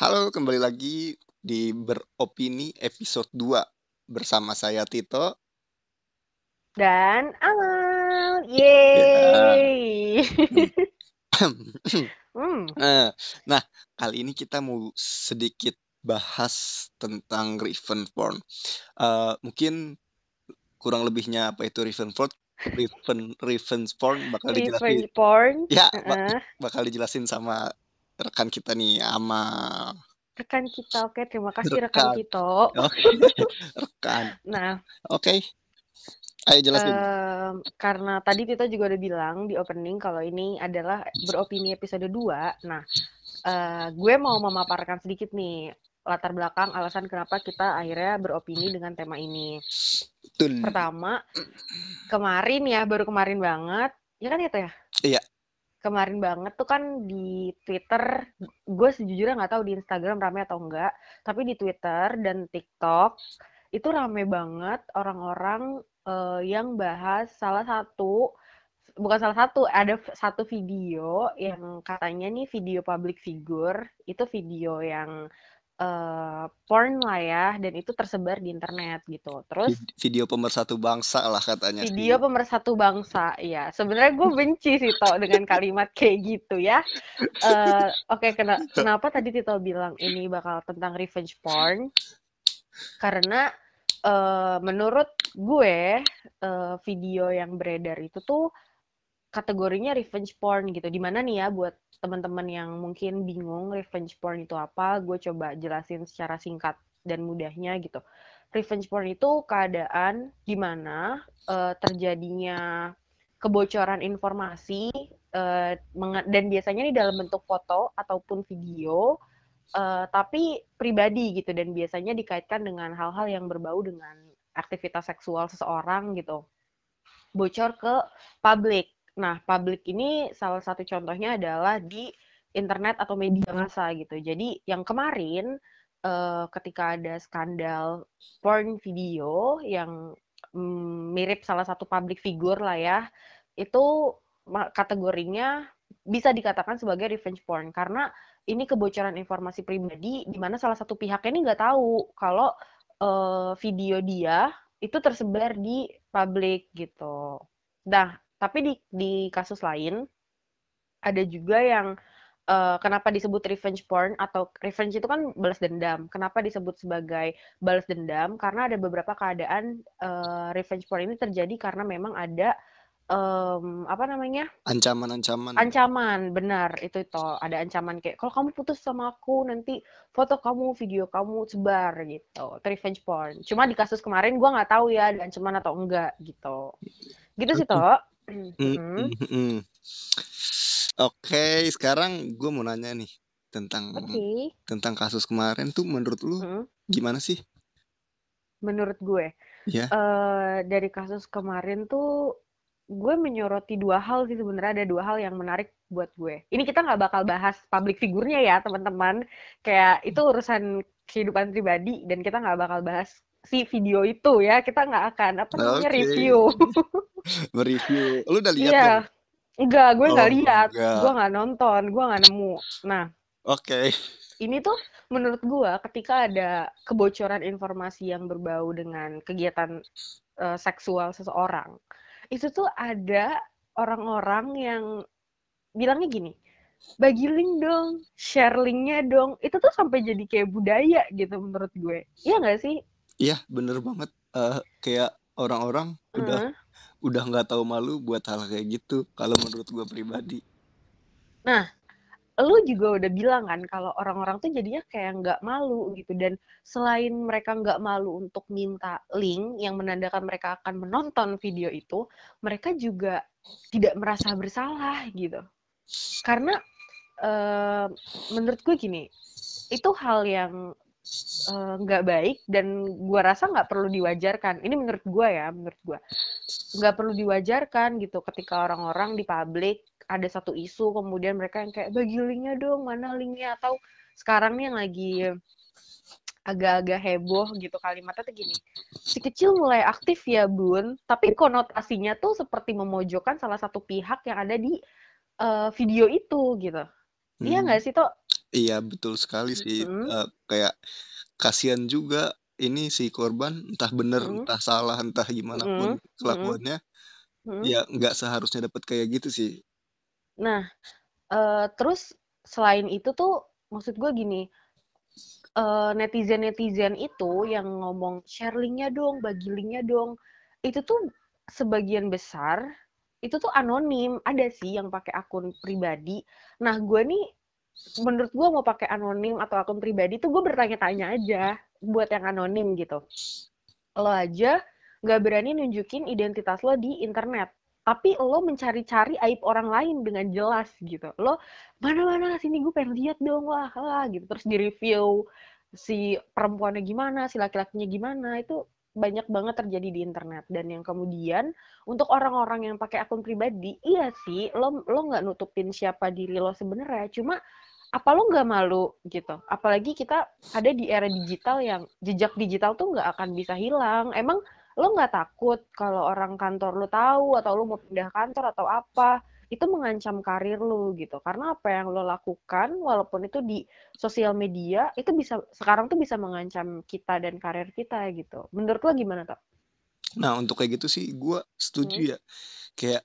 Halo, kembali lagi di Beropini episode 2 bersama saya Tito. Dan Amal. Ya. Yeay. Hmm, Eh, Nah, kali ini kita mau sedikit bahas tentang revenge porn. Eh, mungkin kurang lebihnya apa itu? Revenge, revenge porn bakal dijelasin. Ya, bakal dijelasin sama rekan kita nih, Amal. Rekan kita, oke terima kasih rekan Rekan. Oke, rekan. Nah, Oke, ayo jelasin. em, karena tadi Tito juga udah bilang di opening kalau ini adalah beropini episode 2. Nah, eh, gue mau memaparkan sedikit nih latar belakang alasan kenapa kita akhirnya beropini dengan tema ini. Betul. Pertama, kemarin ya, baru kemarin banget, ya kan itu ya? Iya. Kemarin banget tuh kan di Twitter, gue sejujurnya nggak tahu di Instagram rame atau enggak, tapi di Twitter dan TikTok itu rame banget orang-orang eh, yang bahas salah satu, bukan salah satu, ada satu video yang katanya nih video public figure, itu video yang eh, porn lah ya, dan itu tersebar di internet gitu. Terus Vid- Video pemersatu bangsa lah katanya. Video pemersatu bangsa, ya. Sebenarnya gue benci sih Tau dengan kalimat kayak gitu ya. Eh, Oke, kena- kenapa tadi Tito bilang ini bakal tentang revenge porn? Karena eh, menurut gue eh, video yang beredar itu tuh kategorinya revenge porn gitu. Di mana nih ya buat teman-teman yang mungkin bingung revenge porn itu apa, gue coba jelasin secara singkat dan mudahnya gitu. Revenge porn itu keadaan di mana eh, terjadinya kebocoran informasi menga- dan biasanya ini dalam bentuk foto ataupun video eh, tapi pribadi gitu dan biasanya dikaitkan dengan hal-hal yang berbau dengan aktivitas seksual seseorang gitu bocor ke publik. Nah, publik ini salah satu contohnya adalah di internet atau media massa gitu. Jadi yang kemarin eh, ketika ada skandal porn video yang mm, mirip salah satu public figure lah ya, itu kategorinya bisa dikatakan sebagai revenge porn karena ini kebocoran informasi pribadi di mana salah satu pihaknya ini nggak tahu kalau eh, video dia itu tersebar di publik gitu. Nah, tapi di di kasus lain ada juga yang eh, kenapa disebut revenge porn atau revenge itu kan balas dendam. Kenapa disebut sebagai balas dendam? Karena ada beberapa keadaan eh, revenge porn ini terjadi karena memang ada em, apa namanya? Ancaman-ancaman. Ancaman, benar itu itu ada ancaman kayak kalau kamu putus sama aku nanti foto kamu, video kamu sebar gitu. Itu revenge porn. Cuma di kasus kemarin gua nggak tahu ya ada ancaman atau enggak gitu. Gitu sih toh. Mm, Mm-mm. mm, mm. Oke, sekarang gue mau nanya nih tentang Oke. tentang kasus kemarin tuh menurut lu Mm. gimana sih? Menurut gue Ya, eh dari kasus kemarin tuh gue menyoroti dua hal sih sebenarnya ada dua hal yang menarik buat gue. Ini kita nggak bakal bahas public figurnya ya teman-teman. Kayak itu urusan kehidupan pribadi dan kita nggak bakal bahas si video itu ya. Kita nggak akan apa namanya oke. review. Mereview. Lu udah lihat Iya, belum? enggak, gue nggak Oh, lihat, gue nggak nonton, gue nggak nemu. Nah, Oke. ini tuh menurut gue ketika ada kebocoran informasi yang berbau dengan kegiatan eh, seksual seseorang, itu tuh ada orang-orang yang bilangnya gini, bagi link dong, share linknya dong. Itu tuh sampai jadi kayak budaya gitu menurut gue. Iya nggak sih? Iya, bener banget. Eh, kayak orang-orang udah Heeh. udah nggak tahu malu buat hal kayak gitu. Kalau menurut gue pribadi. Nah, lu juga udah bilang kan kalau orang-orang tuh jadinya kayak nggak malu gitu dan selain mereka nggak malu untuk minta link yang menandakan mereka akan menonton video itu, mereka juga tidak merasa bersalah gitu. Karena eh, menurut gue gini, itu hal yang eh, nggak baik dan gua rasa nggak perlu diwajarkan. Ini menurut gua ya, menurut gua nggak perlu diwajarkan gitu. Ketika orang-orang di publik ada satu isu kemudian mereka yang kayak bagi linknya dong mana linknya? Atau sekarang nih yang lagi agak-agak heboh gitu kalimatnya tuh gini si kecil mulai aktif ya bun. Tapi konotasinya tuh seperti memojokkan salah satu pihak yang ada di eh, video itu gitu. Iya Hmm. nggak sih toh Iya betul sekali sih, Mhm. eee, kayak kasihan juga ini si korban, entah bener, Mhm. entah salah, entah gimana pun mhm. kelakuannya, Mhm. ya nggak seharusnya dapat kayak gitu sih. Nah, eee, terus selain itu tuh maksud gue gini, eee, netizen-netizen itu yang ngomong, "Share link-nya dong, bagi link-nya dong." Itu tuh sebagian besar itu tuh anonim, ada sih yang pakai akun pribadi. Nah, gue nih menurut gue mau pakai anonim atau akun pribadi tuh gue bertanya-tanya aja buat yang anonim gitu. Lo aja nggak berani nunjukin identitas lo di internet, tapi lo mencari-cari aib orang lain dengan jelas gitu. Lo mana-mana sini gue pengen lihat dong wah, wah gitu terus di review si perempuannya gimana, si laki-lakinya gimana itu banyak banget terjadi di internet dan yang kemudian untuk orang-orang yang pakai akun pribadi iya sih lo lo nggak nutupin siapa diri lo sebenarnya cuma apa lo nggak malu gitu? Apalagi kita ada di era digital yang jejak digital tuh nggak akan bisa hilang. Emang lo nggak takut kalau orang kantor lo tahu atau lo mau pindah kantor atau apa? Itu mengancam karir lo gitu. Karena apa yang lo lakukan walaupun itu di sosial media itu bisa sekarang tuh bisa mengancam kita dan karir kita gitu. Menurut lo gimana tak? Nah untuk kayak gitu sih gue setuju Hmm. ya, kayak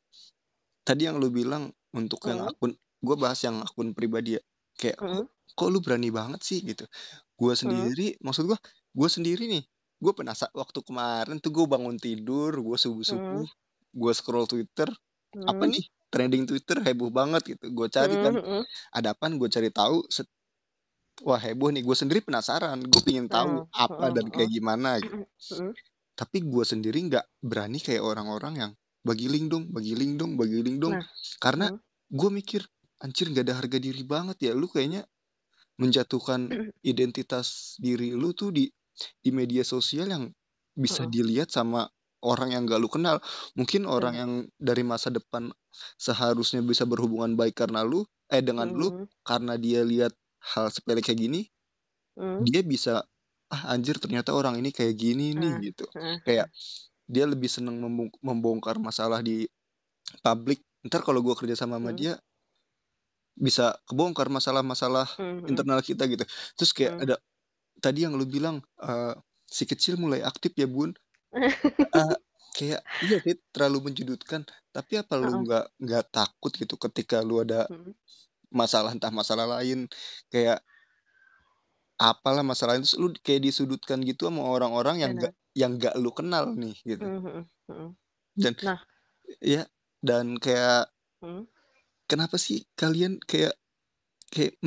tadi yang lu bilang untuk yang Hmm. akun, gue bahas yang akun pribadi ya, kayak Hmm. kok lu berani banget sih gitu. Gue Hmm. sendiri, maksud gue, gue sendiri nih, gue penasaran waktu kemarin tuh gue bangun tidur, gue subuh subuh, Hmm. gue scroll Twitter, apa Hmm. nih trending Twitter heboh banget gitu, gue cari kan, Hmm. Hmm. ada apaan gue cari tahu, wah heboh nih, gue sendiri penasaran, gue pengen tahu Hmm. apa dan kayak gimana gitu. Hmm. Tapi gue sendiri nggak berani kayak orang-orang yang bagi link dong, bagi link dong, bagi link dong, Nah. karena Hmm. gue mikir anjir nggak ada harga diri banget ya, lu kayaknya menjatuhkan identitas diri lu tuh di di media sosial yang bisa Hmm. dilihat sama orang yang gak lu kenal. Mungkin orang Benar. yang dari masa depan seharusnya bisa berhubungan baik karena lu, eh dengan lu, Hmm. karena dia lihat hal sepele kayak gini, Hmm. dia bisa ah anjir ternyata orang ini kayak gini nih Ah. gitu. Ah. Kayak dia lebih seneng membong- membongkar masalah di publik. Ntar kalau gua kerja sama sama Hmm. dia bisa kebongkar masalah-masalah Hmm. internal kita gitu. Terus kayak Hmm. ada tadi yang lu bilang eh, si kecil mulai aktif ya bun. Eh, kayak iya sih terlalu menjudutkan. Tapi apa lu Heeh. nggak nggak takut gitu ketika lu ada Hmm. masalah entah masalah lain kayak apalah masalah itu lu kayak disudutkan gitu sama orang-orang yang nggak yang nggak lu kenal nih gitu. Hmm. Hmm. Hmm. Dan Nah. ya dan kayak Hmm. Kenapa sih kalian kayak kayak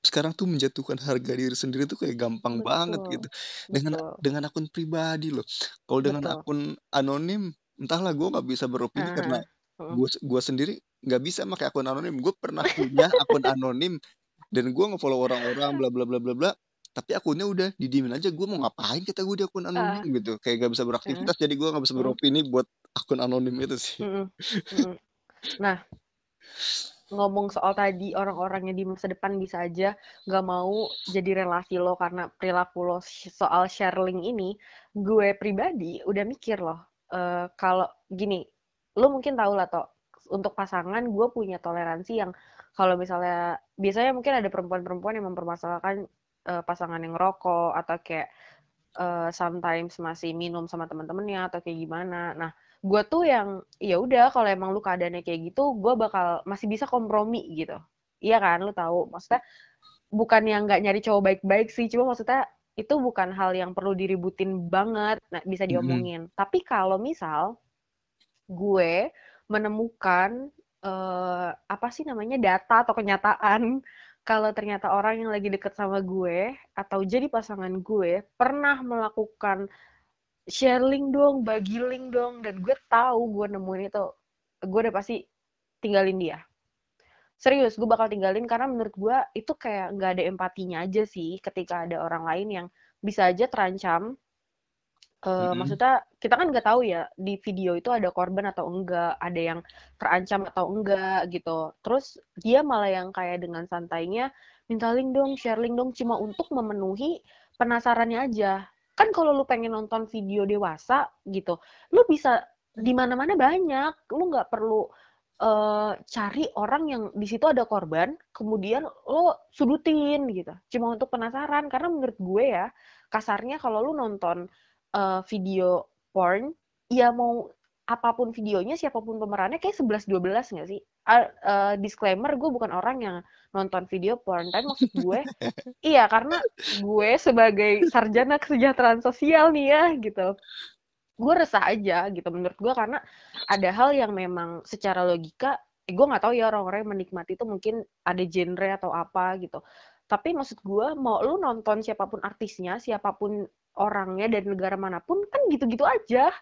sekarang tuh menjatuhkan harga diri sendiri tuh kayak gampang banget Betul. gitu dengan Betul. dengan akun pribadi loh kalau dengan Betul. akun anonim entahlah gue nggak bisa beropini karena Ah. Hmm. gue gue sendiri nggak bisa pakai akun anonim gue pernah punya akun anonim dan gue ngefollow orang-orang bla bla bla bla bla tapi akunnya udah didiemin aja gue mau ngapain kata gue di akun anonim Ah. gitu kayak gak bisa beraktivitas jadi gue nggak bisa beropini buat akun anonim itu sih Hmm. Hmm. Nah, ngomong soal tadi orang-orang yang di masa depan bisa aja nggak mau jadi relasi lo karena perilaku lo soal share link ini, gue pribadi udah mikir loh, eh, kalau gini, lo mungkin tahu lah toh, untuk pasangan gue punya toleransi yang kalau misalnya biasanya mungkin ada perempuan-perempuan yang mempermasalahkan eh, pasangan yang rokok atau kayak eh, sometimes masih minum sama teman-temannya atau kayak gimana. Nah, gue tuh yang ya udah kalau emang lu keadaannya kayak gitu, gue bakal masih bisa kompromi gitu. Iya kan, lu tahu. Maksudnya bukan yang nggak nyari cowok baik-baik sih, cuma maksudnya itu bukan hal yang perlu diributin banget, nah bisa diomongin. Tapi kalau misal gue menemukan eh, apa sih namanya data atau kenyataan kalau ternyata orang yang lagi deket sama gue atau jadi pasangan gue pernah melakukan share link dong, bagi link dong, dan gue tahu gue nemuin itu, gue udah pasti tinggalin dia. Serius, gue bakal tinggalin karena menurut gue itu kayak nggak ada empatinya aja sih ketika ada orang lain yang bisa aja terancam. Eh, Mm-mm. maksudnya kita kan nggak tahu ya di video itu ada korban atau enggak, ada yang terancam atau enggak gitu. Terus dia malah yang kayak dengan santainya minta link dong, share link dong, cuma untuk memenuhi penasarannya aja. Kan kalau lu pengen nonton video dewasa gitu, lu bisa di mana-mana banyak, lu nggak perlu uh, cari orang yang di situ ada korban, kemudian lo sudutin gitu. Cuma untuk penasaran karena menurut gue ya, kasarnya kalau lo nonton uh, video porn, ya mau apa pun videonya, siapa pun pemerannya kayak 11-12 nggak sih? Uh, uh, disclaimer, gue bukan orang yang nonton video porn, tapi maksud gue, iya karena gue sebagai sarjana kesejahteraan sosial nih ya, gitu. Gue resah aja gitu menurut gue karena ada hal yang memang secara logika eh, gue nggak tahu ya orang-orang yang menikmati itu mungkin ada genre atau apa gitu. Tapi maksud gue mau lu nonton siapa pun artisnya siapa pun orangnya dari negara mana pun kan gitu-gitu aja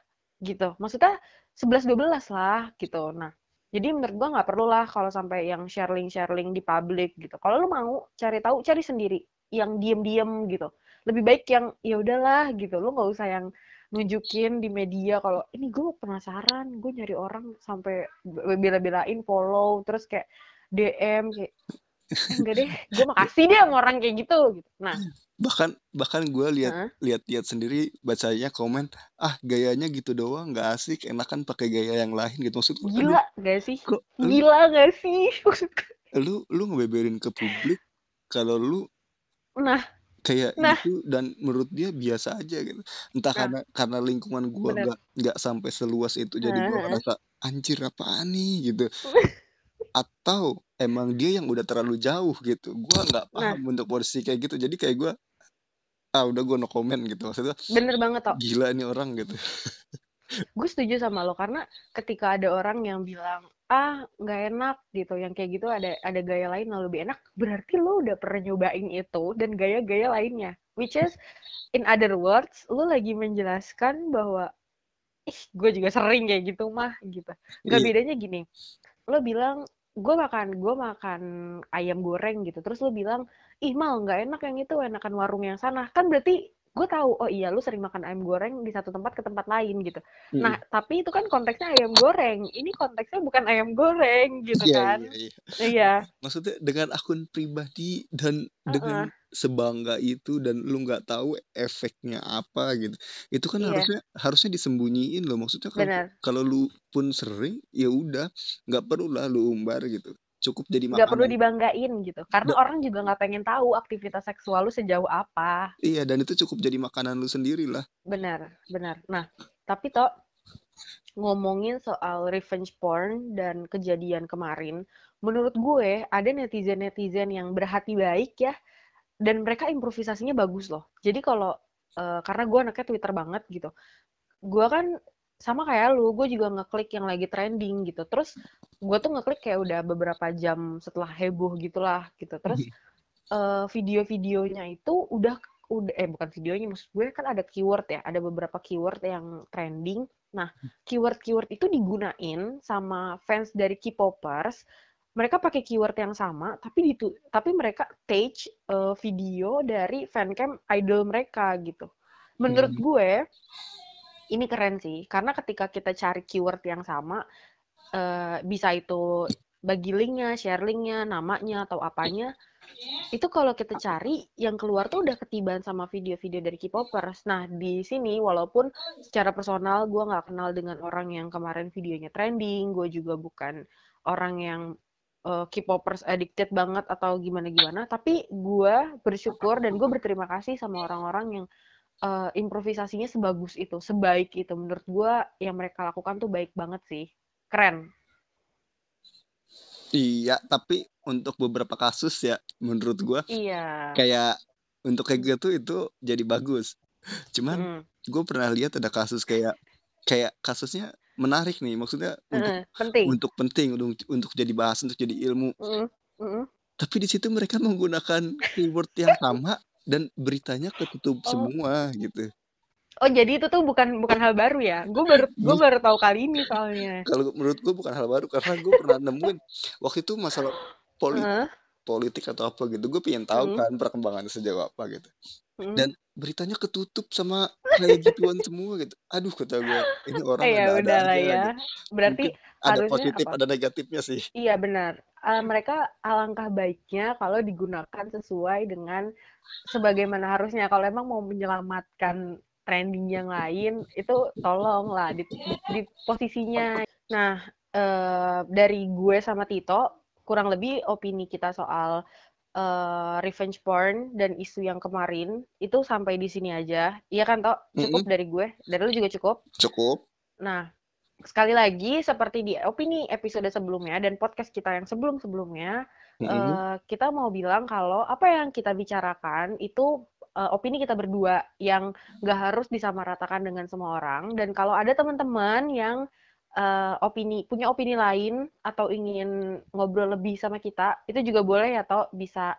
gitu. Maksudnya 11-12 lah gitu. Nah jadi menurut gue nggak perlu lah kalau sampai yang sharing-sharing di publik gitu. Kalau lu mau cari tahu cari sendiri yang diem-diem gitu. Lebih baik yang ya udahlah gitu. Lu nggak usah yang nunjukin di media kalau ini gue penasaran gue nyari orang sampai bela-belain follow terus kayak DM kayak eh, enggak deh gue makasih deh sama orang kayak gitu gitu. Nah bahkan bahkan gue lihat huh? lihat lihat sendiri bacanya komen ah gayanya gitu doang nggak asik enakan pakai gaya yang lain gitu. Maksud gue gila gak sih? kok, gila lu, gak sih lu lu ngebeberin ke publik kalau lu nah. kayak nah. gitu dan menurut dia biasa aja gitu. Entah nah. karena karena lingkungan gua nggak nggak sampai seluas itu jadi gua nah. ngerasa anjir apa nih? Gitu atau emang dia yang udah terlalu jauh gitu gua nggak nah. paham nah. untuk posisi kayak gitu jadi kayak gua ah udah gua no comment gitu maksudnya bener banget tau gila ini orang gitu gue setuju sama lo karena ketika ada orang yang bilang ah nggak enak gitu yang kayak gitu ada ada gaya lain yang lebih enak berarti lo udah pernah nyobain itu dan gaya-gaya lainnya which is in other words lo lagi menjelaskan bahwa ih gue juga sering kayak gitu mah gitu nggak yeah. bedanya gini lo bilang gue makan gue makan ayam goreng gitu. Terus lo bilang ih mal nggak enak yang itu enakan warung yang sana. Kan berarti gue tahu oh iya lu sering makan ayam goreng di satu tempat ke tempat lain gitu hmm. nah tapi itu kan konteksnya ayam goreng ini konteksnya bukan ayam goreng gitu yeah, kan iya, iya. iya maksudnya dengan akun pribadi dan uh -uh. dengan sebangga itu dan lu nggak tahu efeknya apa gitu itu kan yeah. harusnya harusnya disembunyiin loh maksudnya kalau kalau lu pun sering ya udah nggak perlu lah lu umbar gitu cukup jadi makanan. Gak perlu dibanggain gitu. Karena gak. orang juga nggak pengen tahu aktivitas seksual lu sejauh apa. Iya, dan itu cukup jadi makanan lu sendiri lah. Benar, benar. Nah, tapi toh ngomongin soal revenge porn dan kejadian kemarin, menurut gue ada netizen-netizen yang berhati baik ya, dan mereka improvisasinya bagus loh. Jadi kalau uh, karena gue anaknya Twitter banget gitu, gue kan sama kayak lu, gue juga ngeklik yang lagi trending gitu. Terus gue tuh ngeklik kayak udah beberapa jam setelah heboh gitulah gitu. Terus uh, video-videonya itu udah udah eh bukan videonya maksud gue kan ada keyword ya, ada beberapa keyword yang trending. Nah, keyword-keyword itu digunain sama fans dari K-popers. Mereka pakai keyword yang sama, tapi itu tapi mereka take uh, video dari fancam idol mereka gitu. Menurut gue ini keren sih karena ketika kita cari keyword yang sama uh, bisa itu bagi linknya, share linknya, namanya atau apanya itu kalau kita cari yang keluar tuh udah ketiban sama video-video dari K-popers. Nah di sini walaupun secara personal gue nggak kenal dengan orang yang kemarin videonya trending, gue juga bukan orang yang uh, K-popers addicted banget atau gimana-gimana, tapi gue bersyukur dan gue berterima kasih sama orang-orang yang uh, improvisasinya sebagus itu, sebaik itu. Menurut gue yang mereka lakukan tuh baik banget sih. Keren. Iya, tapi untuk beberapa kasus ya menurut gue iya. kayak untuk kayak gitu itu jadi bagus. Cuman hmm. gue pernah lihat ada kasus kayak kayak kasusnya menarik nih, maksudnya untuk penting. untuk penting untuk untuk jadi bahas untuk jadi ilmu. Hmm. Hmm. Tapi di situ mereka menggunakan keyword yang sama dan beritanya ketutup oh. semua gitu. Oh jadi itu tuh bukan bukan hal baru ya? Gue baru gue baru tahu kali ini soalnya. Kalau menurut gue bukan hal baru karena gue pernah nemuin waktu itu masalah politik, uh. politik atau apa gitu. Gue pengen tahu hmm. kan perkembangannya sejauh apa gitu. Hmm. Dan beritanya ketutup sama kayak gituan semua gitu. Aduh kata gue ini orang ya udah lah ya. Gitu. Berarti Mungkin ada positif apa? ada negatifnya sih. Iya benar. Uh, mereka alangkah baiknya kalau digunakan sesuai dengan sebagaimana harusnya. Kalau emang mau menyelamatkan trending yang lain itu tolong lah di, di, di posisinya. Nah, uh, dari gue sama Tito kurang lebih opini kita soal uh, revenge porn dan isu yang kemarin itu sampai di sini aja. Iya kan, Tok? Cukup mm -hmm. dari gue. Dari lu juga cukup? Cukup. Nah, sekali lagi seperti di opini episode sebelumnya dan podcast kita yang sebelum-sebelumnya, mm -hmm. uh, kita mau bilang kalau apa yang kita bicarakan itu uh, opini kita berdua yang nggak harus disamaratakan dengan semua orang. Dan kalau ada teman-teman yang uh, opini punya opini lain atau ingin ngobrol lebih sama kita itu juga boleh atau bisa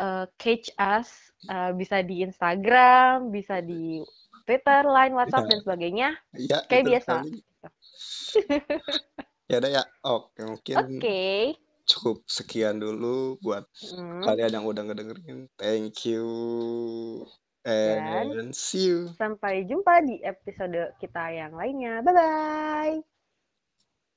uh, catch us uh, bisa di Instagram bisa di Twitter, Line, WhatsApp ya. dan sebagainya ya, kayak biasa. ya udah ya oke mungkin okay. cukup sekian dulu buat hmm. kalian yang udah ngedengerin thank you and dan see you sampai jumpa di episode kita yang lainnya bye bye